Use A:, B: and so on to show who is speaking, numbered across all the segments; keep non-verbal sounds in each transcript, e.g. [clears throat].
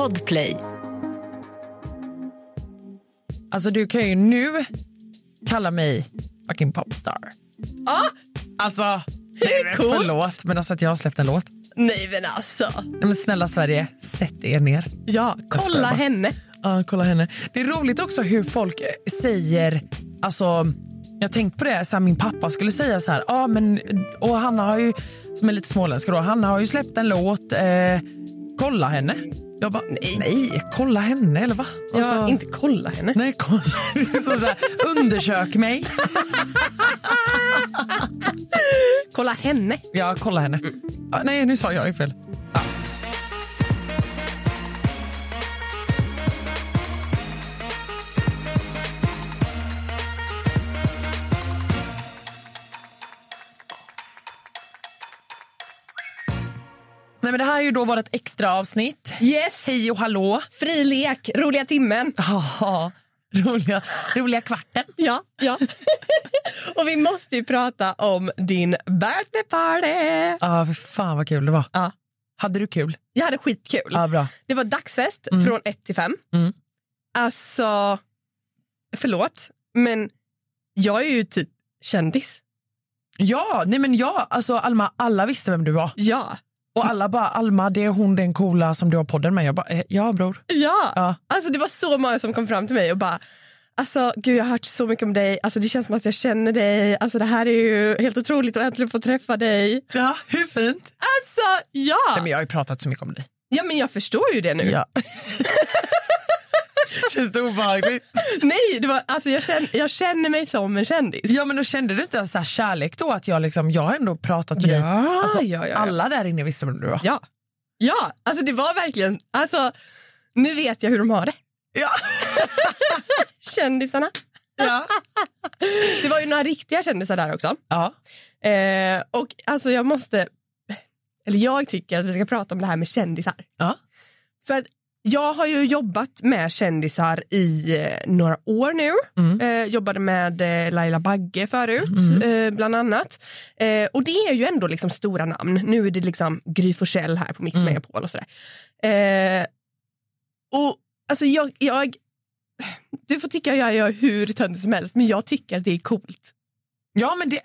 A: Podplay.
B: Alltså du kan ju nu kalla mig fucking popstar.
A: Ja,
B: Alltså,
A: Hur
B: nej, men
A: coolt?
B: förlåt men alltså att jag har släppt en låt.
A: nej men alltså.
B: Nej, men snälla Sverige, sätt er ner.
A: Ja, kolla henne.
B: Ja, kolla henne. Det är roligt också hur folk säger, alltså jag tänkt på det, så här, min pappa skulle säga så här, ja men, och Hanna har ju, som är lite småländsk då, Hanna har ju släppt en låt, eh, kolla henne. Jag bara, nej, nej kolla henne eller va?
A: Ja,
B: Alltså,
A: inte kolla henne.
B: Nej, kolla. [laughs] Så så här, undersök mig. [laughs]
A: Kolla henne.
B: Ja, kolla henne. Ja, nej, nu sa jag ju fel. Ja. Nej, men det här är ju då vårt extra avsnitt.
A: Yes.
B: Hej och hallå.
A: Fri lek, roliga timmen.
B: Ja, roliga, roliga kvarten.
A: Ja, ja. [laughs] och vi måste ju prata om din birthday party.
B: Ja, för fan vad kul det var.
A: Ja.
B: Hade du kul?
A: Jag hade skitkul.
B: Ja, bra.
A: Det var dagsfest
B: Mm.
A: från 1 till 5.
B: Mm.
A: Alltså, förlåt, men jag är ju typ kändis.
B: Ja, nej men ja, alltså Alma, alla visste vem du var.
A: Ja.
B: Och alla bara, Alma det är hon den coola som du har podden med. Jag bara, eh, ja bror.
A: Ja.
B: Ja.
A: Alltså det var så många som kom fram till mig och bara Alltså gud jag har hört så mycket om dig, alltså det känns som att jag känner dig, alltså det här är ju helt otroligt att äntligen få träffa dig.
B: Ja, hur fint?
A: Alltså ja!
B: Nej, men jag har ju pratat så mycket om dig.
A: Ja men jag förstår ju det nu.
B: Ja. [laughs] [laughs] Känns det obehagligt? [laughs]
A: Nej, det var, alltså jag, känner, jag känner mig som en kändis.
B: Ja men då kände du inte så här kärlek då att jag liksom, jag har ändå pratat med dig.
A: Ja,
B: Alltså,
A: ja, ja, ja.
B: Alla där inne visste vem du var.
A: Ja. Ja, alltså det var verkligen, alltså nu vet jag hur de har det.
B: Ja. [laughs]
A: Kändisarna.
B: Ja.
A: Det var ju några riktiga kändisar där också.
B: ja.
A: Eh, och alltså jag måste, eller jag tycker att vi ska prata om det här med kändisar.
B: ja.
A: För att jag har ju jobbat med kändisar i eh, några år nu.
B: Mm.
A: Eh, jobbade med eh, Laila Bagge förut, eh, bland annat. Eh, och det är ju ändå liksom stora namn. Nu är det liksom Gry Forssell här på Mix
B: Mm.
A: Megapol och sådär. Eh, och alltså jag, jag, du får tycka jag gör hur töntig som helst, men jag tycker att det är coolt.
B: Ja, men det,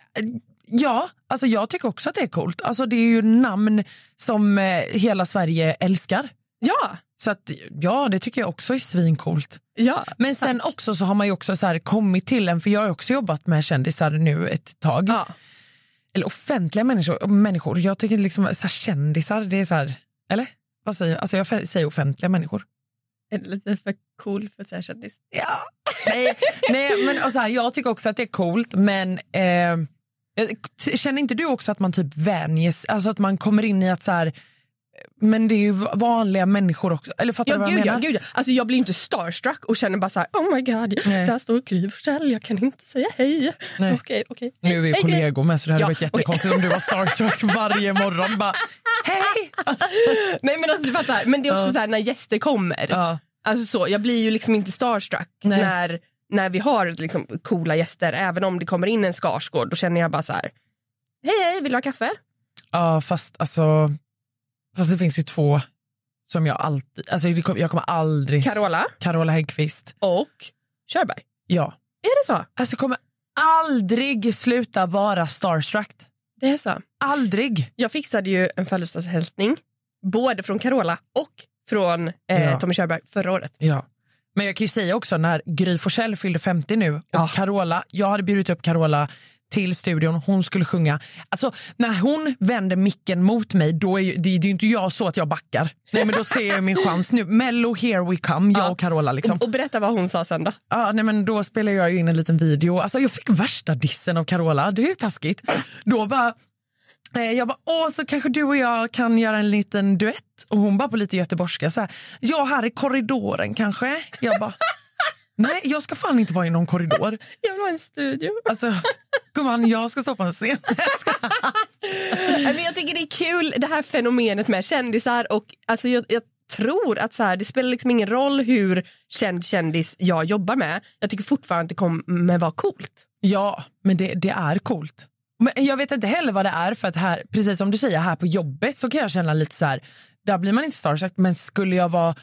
B: ja, alltså jag tycker också att det är coolt. Alltså det är ju namn som hela Sverige älskar.
A: Ja,
B: Så att, ja, det tycker jag också är svincoolt.
A: ja.
B: Men sen också så har man ju också så kommit till en, för jag har också jobbat med kändisar nu ett tag.
A: ja.
B: Eller offentliga människor. människor. Jag tycker liksom så här, kändisar, det är så här, eller? Vad säger jag? Alltså jag säger offentliga människor.
A: Är det lite för cool för att säga kändis?
B: Ja. nej, nej, men och så här, jag tycker också att det är coolt, men eh, känner inte du också att man typ vänjes, alltså att man kommer in i att så här, men det är ju vanliga människor också, eller fattar
A: Ja,
B: du vad
A: gud,
B: jag
A: ja,
B: menar?
A: gud, ja. Alltså, jag blir inte starstruck och känner bara så här, oh my god,
B: Nej.
A: där står Gry Forssell, jag kan inte säga hej.
B: Nej.
A: Okej, okej.
B: Nu är vi
A: Hej,
B: kollegor med så det hade
A: Ja,
B: varit jättekonstigt om du var starstruck [laughs] varje morgon. Bara, hej! [laughs]
A: Nej men alltså du fattar, men det är också
B: Ja.
A: så här när gäster kommer.
B: Ja.
A: Alltså så, jag blir ju liksom inte starstruck
B: Nej.
A: när, när vi har liksom coola gäster. Även om det kommer in en Skarsgård, då känner jag bara så här, hej hej, vill du ha kaffe?
B: ja, fast alltså, fast det finns ju två som jag alltid, alltså jag kommer aldrig...
A: Carola
B: Carola Häggkvist.
A: och Körberg.
B: Ja.
A: Är det så?
B: Alltså jag kommer aldrig sluta vara starstruck.
A: Det är så.
B: Aldrig.
A: Jag fixade ju en födelsedagshälsning, både från Carola och från eh,
B: Ja.
A: Tommy Körberg förra året.
B: Ja. Men jag kan ju säga också när Gry Forssell fyllde 50 nu och
A: Ja.
B: Carola, jag hade bjudit upp Carola till studion, hon skulle sjunga. Alltså när hon vänder micken mot mig, då är ju, det, det är inte jag så att jag backar. Nej men då ser jag min chans nu. Mello here we come, jag
A: Ja.
B: och Carola liksom.
A: Och, och berätta vad hon sa sen då.
B: Ja, nej, men då spelar jag in en liten video. Alltså, jag fick värsta dissen av Carola. Det är ju taskigt. Då bara, eh, jag bara, åh, så kanske du och jag kan göra en liten duett. Och hon bara på lite göteborgska så här, ja här i korridoren kanske. Jag bara, nej jag ska fan inte vara i någon korridor.
A: Jag vill ha en studio.
B: Alltså, gumman, jag ska stå på en scen. Jag [laughs] ska-
A: Nej, Men jag tycker det är kul det här fenomenet med kändisar och alltså jag, jag tror att så här, det spelar liksom ingen roll hur känd kändis jag jobbar med. Jag tycker fortfarande att det kommer vara coolt.
B: Ja, men det, det är coolt. Men jag vet inte heller vad det är för att här, precis som du säger, här på jobbet så kan jag känna lite så här, där blir man inte starstruck, men skulle jag vara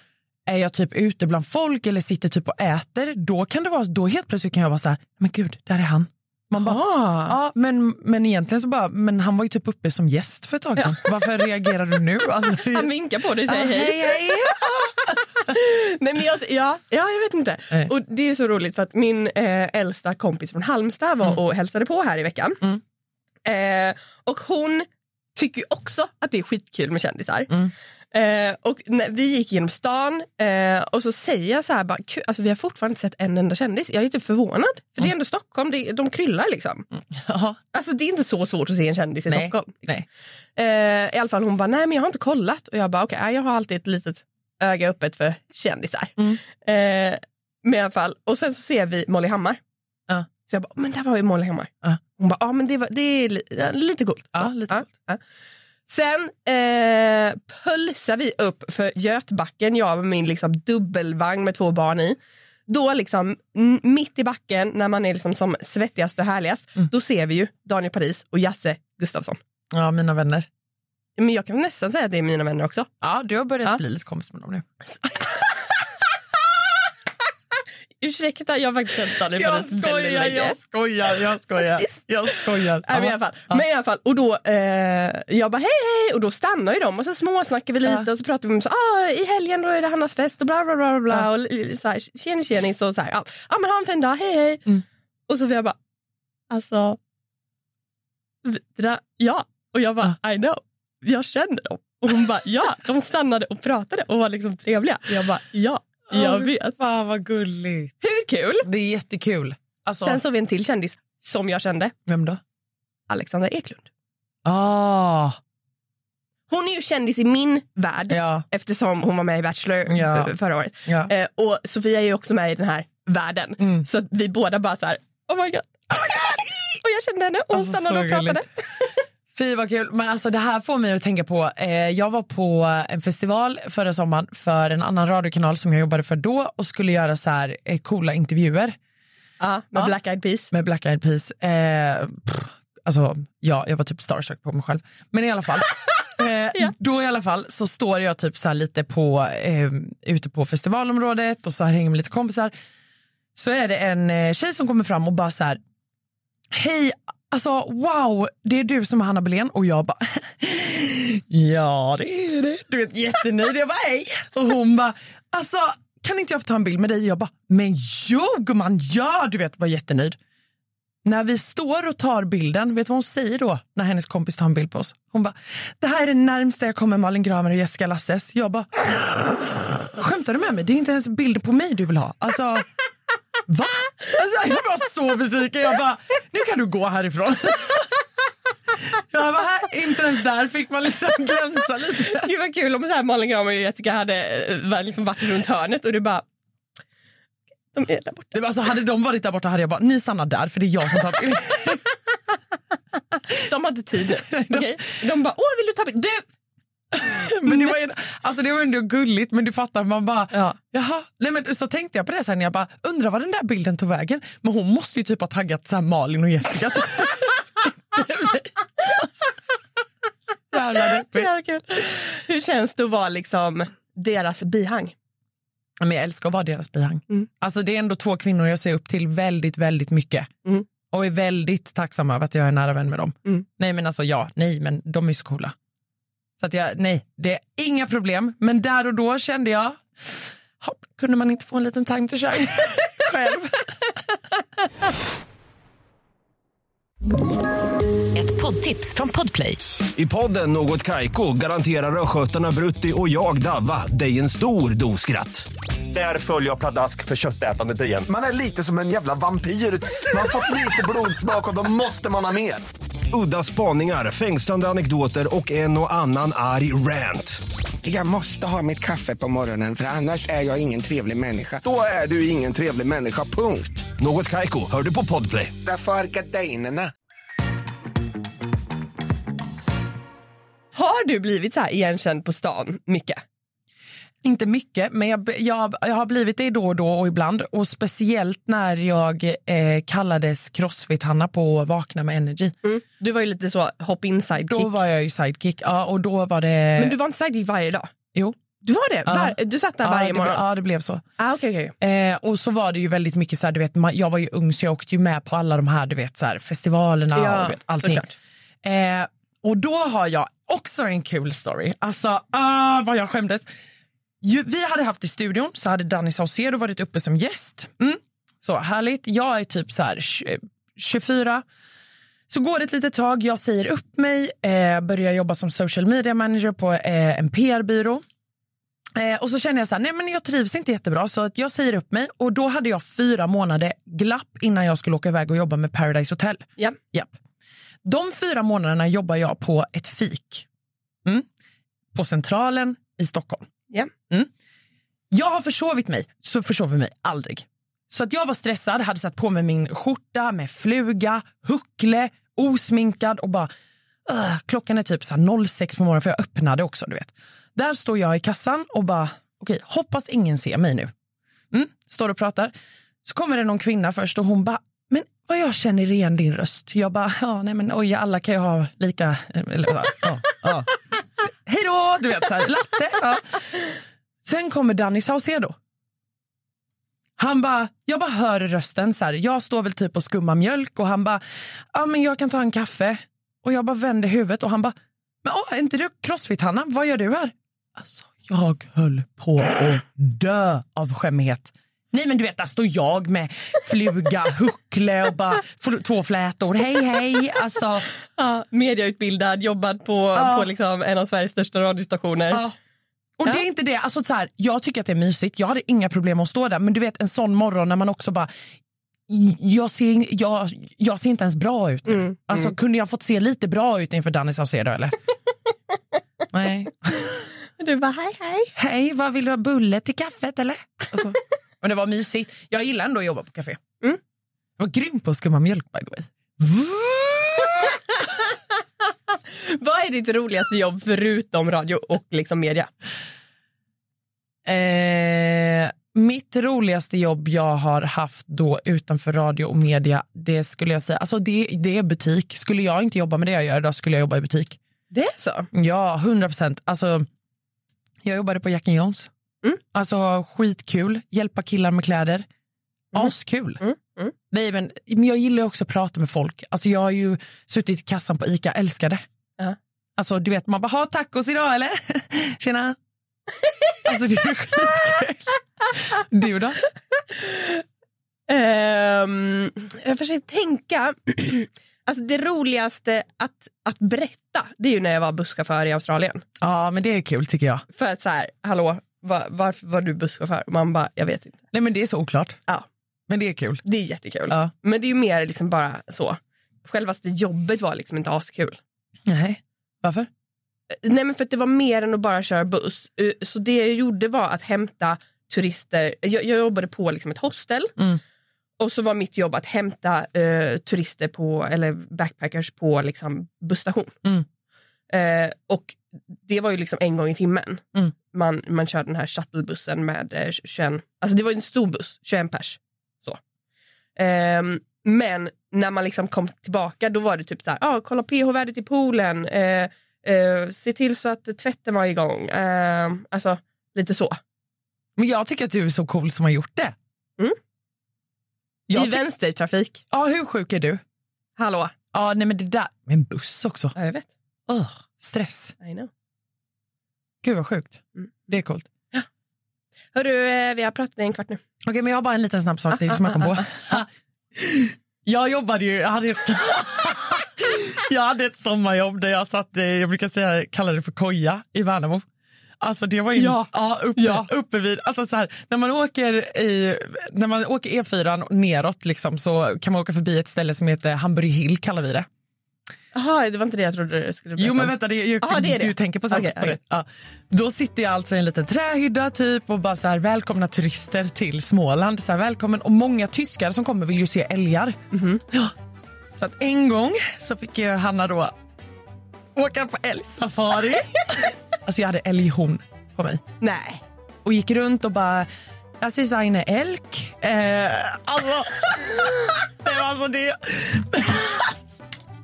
B: är jag typ ute bland folk eller sitter typ och äter, då kan det vara, då helt plötsligt kan jag vara så här, men gud, där är han. Man bara,
A: Ah.
B: ja, men, men egentligen så bara, men han var ju typ uppe som gäst för ett tag sedan. [laughs] Varför reagerar du nu? Alltså,
A: Han vinkar på dig och
B: ja,
A: säger hej.
B: hej. [laughs]
A: Nej, men jag, ja, ja, jag vet inte.
B: Nej.
A: Och Det är så roligt för att min eh, äldsta kompis från Halmstad var och hälsade på här i veckan.
B: Mm.
A: Eh, och hon tycker också att det är skitkul med kändisar.
B: Mm.
A: Eh, och när vi gick genom stan eh, och så säger jag så här, bara, "Kul, alltså, vi har fortfarande inte sett en enda kändis. Jag är typ förvånad, för det är ändå Stockholm, det, de kryllar liksom. [laughs]
B: Ja,
A: Alltså det är inte så svårt att se en kändis i
B: nej,
A: Stockholm.
B: nej.
A: Eh, I alla fall hon bara, nej men jag har inte kollat. Och jag bara, okej, nej, jag har alltid ett litet öga öppet för kändisar.
B: Mm.
A: Eh, men i alla fall, och sen så ser vi Molly Hammar.
B: Ja.
A: Så jag bara, men där var ju Molly Hammar.
B: Ja.
A: Hon bara, ja men det, var, det är li, lite coolt.
B: Ja, lite coolt.
A: Sen eh, pulsar vi upp för Götbacken, jag med min liksom dubbelvagn med två barn i. Då liksom mitt i backen när man är liksom som svettigast och härligast,
B: Mm.
A: då ser vi ju Daniel Paris och Jasse Gustafsson.
B: ja, mina vänner.
A: Men jag kan nästan säga att det är mina vänner också.
B: Ja, du har börjat
A: Ja.
B: bli lite kompis med dem nu. [laughs]
A: Ursäkta, jag har faktiskt känt Daniel Paris väldigt länge.
B: skojar, jag skojar. Jag skojar.
A: Nej, men, i alla fall. men i alla fall, och då, eh, jag bara hej hej och då stannar ju de och så småsnackar vi lite
B: Ja.
A: och så pratar vi om så, ah, i helgen då är det Hannas fest och bla bla bla bla,
B: Ja.
A: och så här, tjenis tjenis och så här, ja, ah, men ha en fin dag, hej hej.
B: Mm.
A: Och så får jag bara, alltså, där, ja. Och jag bara, I know, jag känner dem. Och hon bara, ja, de stannade och pratade och var liksom trevliga. Och jag bara, ja, jag vet.
B: Fan vad gulligt.
A: Hur kul?
B: Det är jättekul. Alltså,
A: Sen såg vi en till kändis som jag kände,
B: vem då?
A: Alexandra Eklund.
B: Ah,
A: Hon är ju kändis i min värld
B: ja,
A: eftersom hon var med i Bachelor
B: Ja.
A: eh, förra året.
B: ja.
A: Eh, och Sofia är ju också med i den här världen.
B: Mm.
A: Så vi båda bara så här, oh my god, oh my god. [laughs] Och jag kände henne och hon
B: Alltså,
A: stannade och pratade. [laughs]
B: Fy vad kul. Men alltså det här får mig att tänka på, eh, jag var på en festival förra sommaren för en annan radiokanal som jag jobbade för då och skulle göra så här eh, coola intervjuer
A: Ja, med
B: Ja.
A: Black Eyed Peas.
B: med Black Eyed Peas. Eh, pff, alltså ja, jag var typ starstruck på mig själv. Men i alla fall. [laughs] Eh, Då i alla fall så står jag typ så lite på, eh, ute på festivalområdet och så här hänger med lite kompisar. Så är det en eh, tjej som kommer fram och bara så här, hej, alltså wow, det är du som är Hanna Belén och jag bara, [laughs] ja det är det. Du vet jättenöjd, jag bara hej. Och hon bara, alltså kan inte jag få ta en bild med dig? Jag bara, men jo gumman, ja du vet, var jättenöjd. När vi står och tar bilden, vet du vad hon säger då när hennes kompis tar en bild på oss? Hon bara, det här är det närmsta jag kommer Malin Gramer och Jessica Lasses. Jag bara, skämtar du med mig? Det är inte ens bilder på mig du vill ha. Alltså, va? Alltså, jag var så besviken. Jag bara, nu kan du gå härifrån. Jag bara, här, inte ens där fick man liksom glänsa lite.
A: Gud vad kul om så här Malin Gramer och Jessica hade eh, liksom varit runt hörnet och du bara, de är där borta.
B: Var, alltså, hade de varit där borta hade jag bara, ni stannar där för det är jag som tar bild.
A: De hade tid. [laughs] Okej? De bara, åh vill du ta bild? Du!
B: Men det var, ju- alltså det var ändå gulligt, men du fattar, man bara,
A: Ja.
B: jaha. Nej, men så tänkte jag på det sen, jag bara, undrar vad den där bilden tog vägen. Men hon måste ju typ ha taggat så Malin och Jessica. typ. [laughs] Jävla deppigt.
A: Hur känns det att vara liksom deras bihang?
B: Men jag älskar att vara deras bihang.
A: Mm.
B: Alltså det är ändå två kvinnor jag ser upp till väldigt, väldigt mycket.
A: Mm.
B: Och är väldigt tacksam över att jag är nära vän med dem.
A: Mm.
B: Nej men alltså ja, nej men de är så coola. Så att jag, nej, det är inga problem. Men där och då kände jag, hopp, kunde man inte få en liten time to shine [laughs] själv?
C: Ett poddtips från Podplay.
D: I podden Något Kaiko garanterar östgötarna Brutti och jag, Davva, dig en stor dos skratt. Där följer jag pladask för köttätandet igen.
E: Man är lite som en jävla vampyr. Man har fått lite blodsmak och då måste man ha mer.
D: Udda spaningar, fängslande anekdoter och en och annan arg rant.
E: Jag måste ha mitt kaffe på morgonen för annars är jag ingen trevlig människa. Då är du ingen trevlig människa, punkt.
D: Något Kaiko, hör du på Podplay.
E: Därför är gardinerna.
A: Har du blivit så här igenkänd på stan mycket?
B: Inte mycket, men jag, jag, jag har blivit det då och då och ibland. Och speciellt när jag eh, kallades Crossfit-Hanna på Vakna med Energy.
A: Du var ju lite så hop in sidekick.
B: Då var jag ju sidekick. Ja, och då var det...
A: Men du var inte sidekick varje dag?
B: Jo,
A: Du var det?
B: Ja.
A: Var, du satt där varje
B: ja,
A: morgon?
B: Ja, det blev så.
A: Ah, okay, okay.
B: Eh, och så var det ju väldigt mycket så här, du vet, jag var ju ung så jag åkte ju med på alla de här, du vet, så här, festivalerna
A: Ja,
B: och vet, allting. Eh, och då har jag också en kul story. Alltså, ah, vad jag skämdes. Vi hade haft i studion så hade Danny Saucedo varit uppe som gäst. Mm. Så härligt. Jag är typ så här tj- 24. Så går det ett litet tag, jag säger upp mig, eh, börjar jobba som social media manager på eh, en PR-byrå. Eh, och så känner jag så här, nej men jag trivs inte jättebra så att jag säger upp mig och då hade jag fyra månader glapp innan jag skulle åka iväg och jobba med Paradise Hotel.
A: Ja.
B: Japp. De fyra månaderna jobbar jag på ett fik. Mm. På Centralen i Stockholm.
A: Yeah.
B: Mm. Jag har försovit mig, så försover mig aldrig. Så att jag var stressad, hade satt på mig min skjorta med fluga, huckle, osminkad och bara... Uh, klockan är typ så här 06 på morgonen för jag öppnade också. du vet. Där står jag i kassan och bara, okej, hoppas ingen ser mig nu. Mm, står och pratar. Så kommer det någon kvinna först och hon bara, men vad jag känner igen din röst. Jag bara, ja nej men oj, alla kan ju ha lika, eh, eller, ja, ja. Hej då, du vet så här, latte. Ja. Sen kommer Danny Saucedo. Han bara, jag bara hör rösten så här. Jag står väl typ och skummar mjölk och han bara, ja men jag kan ta en kaffe. Och jag bara vänder huvudet och han bara, men åh, är inte du Crossfit-Hanna? Vad gör du här? Alltså, jag höll på att dö av skämmighet. Nej men du vet, där står jag med fluga, [laughs] huckle och bara två flätor. Hej hej. Alltså,
A: Ja, mediautbildad, jobbat på,
B: Ja.
A: på liksom en av Sveriges största radiostationer.
B: Ja. Och det är inte det, alltså så här, jag tycker att det är mysigt, jag hade inga problem att stå där men du vet en sån morgon när man också bara jag ser, jag, jag ser inte ens bra ut nu.
A: Mm,
B: alltså, Kunde jag fått se lite bra ut inför Danny Saucedo eller? [laughs] Nej.
A: Du bara hej hej.
B: Hej, vad vill du ha bulle till kaffet eller? Alltså. Men det var mysigt. Jag gillar ändå att jobba på café.
A: Mm.
B: Jag var grym på att skumma mjölk by the way. [laughs]
A: Vad är ditt roligaste jobb förutom radio och liksom media?
B: Eh, mitt roligaste jobb jag har haft då utanför radio och media, det skulle jag säga, alltså det, det är butik. Skulle jag inte jobba med det jag gör idag skulle jag jobba i butik.
A: Det är så?
B: Ja, 100 procent. Alltså, jag jobbade på Jack Jones.
A: Mm.
B: Alltså skitkul, hjälpa killar med kläder. Askul.
A: Mm, mm.
B: Nej, men, men jag gillar också att prata med folk. Alltså, jag har ju suttit i kassan på Ica, älskar det.
A: Ja.
B: Alltså, du vet, man bara, ha tacos idag eller? [laughs] Tjena. alltså det är skitkul. Du då?
A: Ehm, jag försöker tänka. [clears throat] alltså det roligaste att, att berätta det är ju när jag var busschaufför i Australien.
B: Ja, men det är kul tycker jag.
A: För att så här, hallå, var, varför var du busschaufför? Man bara, jag vet inte.
B: Nej, men det är så oklart.
A: Ja.
B: Men det är kul.
A: Det är jättekul.
B: Ja.
A: Men det är ju mer liksom bara så. Självaste jobbet var liksom inte askul.
B: Nej. Varför?
A: Nej men för att det var mer än att bara köra buss. Eh, Så det jag gjorde var att hämta turister. Jag, jag jobbade på liksom ett hostel.
B: Mm.
A: Och så var mitt jobb att hämta eh, turister på, eller backpackers på liksom, busstation.
B: Mm.
A: Eh, och det var ju liksom en gång i timmen.
B: Mm.
A: Man, man körde den här shuttlebussen med eh, 21, alltså det var en stor buss, 21 pers. Så. Ehm, men när man liksom kom tillbaka då var det typ så här, ah, kolla pH-värdet i poolen, eh, eh, se till så att tvätten var igång. Eh, alltså lite så.
B: Men jag tycker att du är så cool som har gjort det.
A: Mm.
B: Jag
A: I vänstertrafik.
B: ja, hur sjuk är du?
A: Hallå?
B: Ja, nej men det där. Med en buss också.
A: Ja, jag vet.
B: Ugh, stress.
A: I know.
B: Gud vad sjukt.
A: Mm.
B: Det är coolt.
A: Hörru, eh, vi har pratat i en kvart nu.
B: Okej, men jag har bara en liten snabb sak till som jag kom på. [laughs] jag jobbade ju, jag hade ett, [laughs] jag hade ett sommarjobb där jag satt, jag brukar säga, kalla det för koja i Värnamo. Alltså det var ju
A: Ja.
B: uppe,
A: Ja.
B: uppe vid, alltså så här, när man åker i, när man åker E4 neråt liksom, så kan man åka förbi ett ställe som heter Hamburg Hill kallar vi det.
A: Jaha, det var inte det jag trodde du skulle berätta
B: Jo men vänta, det, jag,
A: Ja, det är det.
B: du tänker på samma
A: okej.
B: det. Ja. Då sitter jag alltså i en liten trähydda typ och bara så här, välkomna turister till Småland. Så här, välkommen. Och många tyskar som kommer vill ju se älgar.
A: Mhm.
B: Ja. Så att en gång så fick jag Hanna då åka på älgsafari. [laughs] alltså jag hade älghorn på mig
A: Nej.
B: och gick runt och bara jag ser eine elk. Eh, alltså, [laughs] det var alltså det.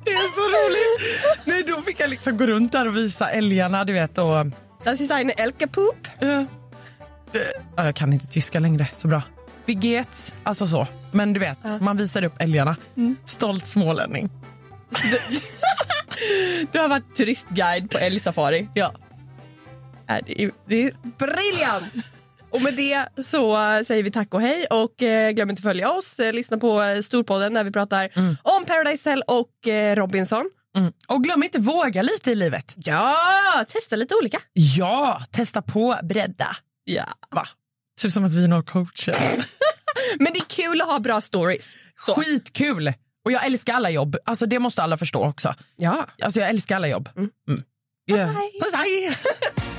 B: Det är så roligt. Nej, då fick jag liksom gå runt där och visa älgarna, du vet. Och,
A: Das ist eine Elkapoop.
B: Ja. Ja, Jag kan inte tyska längre så bra. Vi get, alltså så. Men du vet, man visar upp älgarna. Stolt smålänning. [laughs]
A: Du har varit turistguide på älgsafari.
B: Ja.
A: Äh, Det är, det är briljant! Och med det så säger vi tack och hej och eh, glöm inte att följa oss. Eh, lyssna på eh, Storpodden där vi pratar om Paradise Hotel och Robinson.
B: Mm. Och glöm inte våga lite i livet.
A: Ja, testa lite olika.
B: Ja, testa på, bredda.
A: Ja.
B: Va? Typ som att vi är några coacher. [laughs]
A: Men det är kul att ha bra stories. Så.
B: Skitkul! Och jag älskar alla jobb. Alltså det måste alla förstå också.
A: Ja.
B: Alltså jag älskar alla jobb. Mm. Ja.
A: hej.
B: Puss hej! [laughs]